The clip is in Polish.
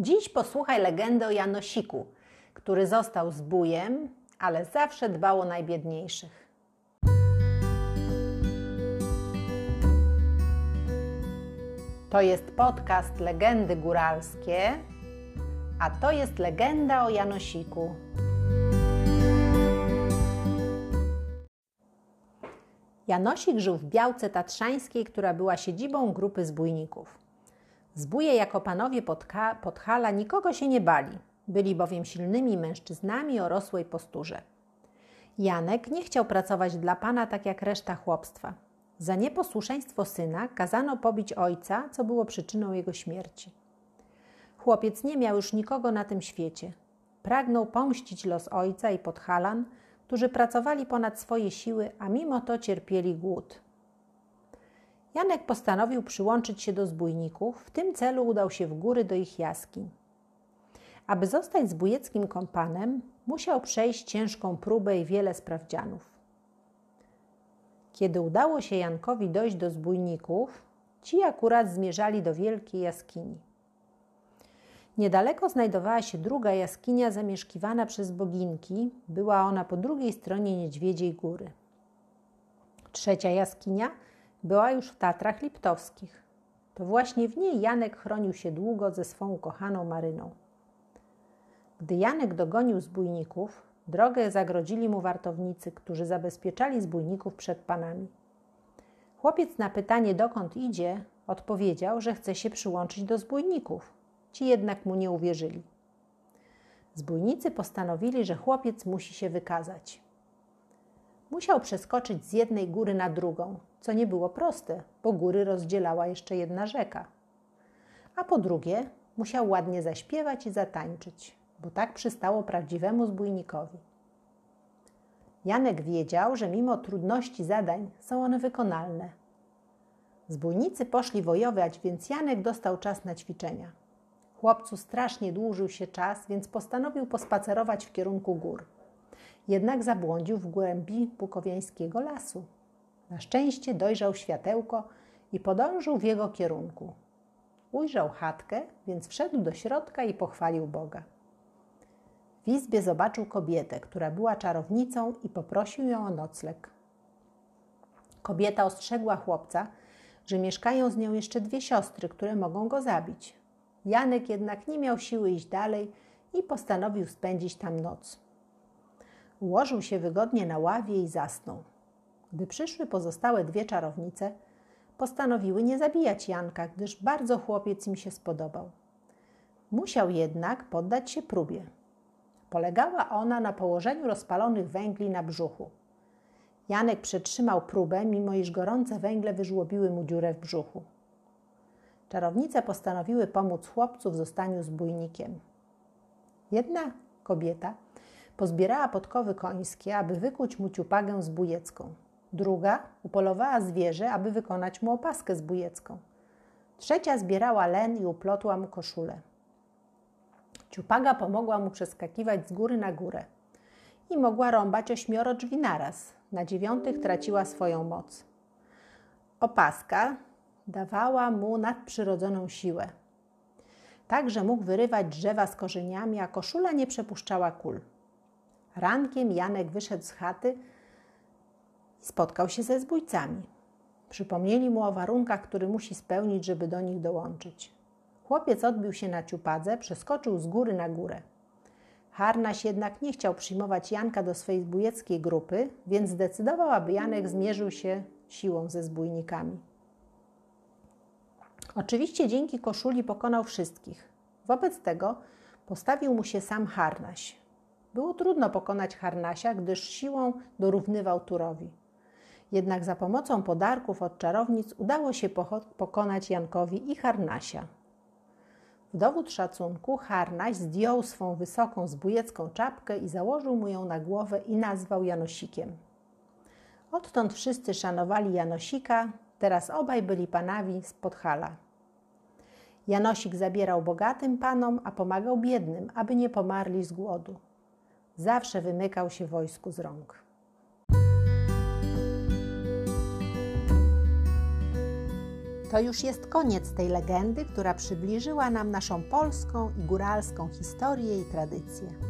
Dziś posłuchaj legendy o Janosiku, który został zbójem, ale zawsze dbał o najbiedniejszych. To jest podcast Legendy Góralskie, a to jest legenda o Janosiku. Janosik żył w Białce Tatrzańskiej, która była siedzibą grupy zbójników. Zbóje jako panowie Podka Podhala nikogo się nie bali, byli bowiem silnymi mężczyznami o rosłej posturze. Janek nie chciał pracować dla pana tak jak reszta chłopstwa. Za nieposłuszeństwo syna kazano pobić ojca, co było przyczyną jego śmierci. Chłopiec nie miał już nikogo na tym świecie. Pragnął pomścić los ojca i Podhalan, którzy pracowali ponad swoje siły, a mimo to cierpieli głód. Janek postanowił przyłączyć się do zbójników, w tym celu udał się w góry do ich jaskiń. Aby zostać zbójeckim kompanem, musiał przejść ciężką próbę i wiele sprawdzianów. Kiedy udało się Jankowi dojść do zbójników, ci akurat zmierzali do wielkiej jaskini. Niedaleko znajdowała się druga jaskinia zamieszkiwana przez boginki. Była ona po drugiej stronie Niedźwiedziej Góry. Trzecia jaskinia była już w Tatrach Liptowskich. To właśnie w niej Janek chronił się długo ze swą ukochaną Maryną. Gdy Janek dogonił zbójników, drogę zagrodzili mu wartownicy, którzy zabezpieczali zbójników przed panami. Chłopiec na pytanie, dokąd idzie, odpowiedział, że chce się przyłączyć do zbójników. Ci jednak mu nie uwierzyli. Zbójnicy postanowili, że chłopiec musi się wykazać. Musiał przeskoczyć z jednej góry na drugą, co nie było proste, bo góry rozdzielała jeszcze jedna rzeka. A po drugie, musiał ładnie zaśpiewać i zatańczyć, bo tak przystało prawdziwemu zbójnikowi. Janek wiedział, że mimo trudności zadań są one wykonalne. Zbójnicy poszli wojować, więc Janek dostał czas na ćwiczenia. Chłopcu strasznie dłużył się czas, więc postanowił pospacerować w kierunku gór. Jednak zabłądził w głębi bukowiańskiego lasu. Na szczęście dojrzał światełko i podążył w jego kierunku. Ujrzał chatkę, więc wszedł do środka i pochwalił Boga. W izbie zobaczył kobietę, która była czarownicą i poprosił ją o nocleg. Kobieta ostrzegła chłopca, że mieszkają z nią jeszcze dwie siostry, które mogą go zabić. Janek jednak nie miał siły iść dalej i postanowił spędzić tam noc. Ułożył się wygodnie na ławie i zasnął. Gdy przyszły pozostałe dwie czarownice, postanowiły nie zabijać Janka, gdyż bardzo chłopiec im się spodobał. Musiał jednak poddać się próbie. Polegała ona na położeniu rozpalonych węgli na brzuchu. Janek przetrzymał próbę, mimo iż gorące węgle wyżłobiły mu dziurę w brzuchu. Czarownice postanowiły pomóc chłopcu w zostaniu zbójnikiem. Jedna kobieta pozbierała podkowy końskie, aby wykuć mu ciupagę zbójecką. Druga upolowała zwierzę, aby wykonać mu opaskę zbójecką. Trzecia zbierała len i uplotła mu koszulę. Ciupaga pomogła mu przeskakiwać z góry na górę i mogła rąbać ośmioro drzwi naraz. Na dziewiątych traciła swoją moc. Opaska dawała mu nadprzyrodzoną siłę. Także mógł wyrywać drzewa z korzeniami, a koszula nie przepuszczała kul. Rankiem Janek wyszedł z chaty i spotkał się ze zbójcami. Przypomnieli mu o warunkach, które musi spełnić, żeby do nich dołączyć. Chłopiec odbił się na ciupadze, przeskoczył z góry na górę. Harnaś jednak nie chciał przyjmować Janka do swojej zbójeckiej grupy, więc zdecydował, aby Janek zmierzył się siłą ze zbójnikami. Oczywiście dzięki koszuli pokonał wszystkich. Wobec tego postawił mu się sam Harnaś. Było trudno pokonać Harnasia, gdyż siłą dorównywał Turowi. Jednak za pomocą podarków od czarownic udało się pokonać Jankowi i Harnasia. W dowód szacunku Harnaś zdjął swą wysoką zbójecką czapkę i założył mu ją na głowę i nazwał Janosikiem. Odtąd wszyscy szanowali Janosika, teraz obaj byli panami z Podhala. Janosik zabierał bogatym panom, a pomagał biednym, aby nie pomarli z głodu. Zawsze wymykał się wojsku z rąk. To już jest koniec tej legendy, która przybliżyła nam naszą polską i góralską historię i tradycję.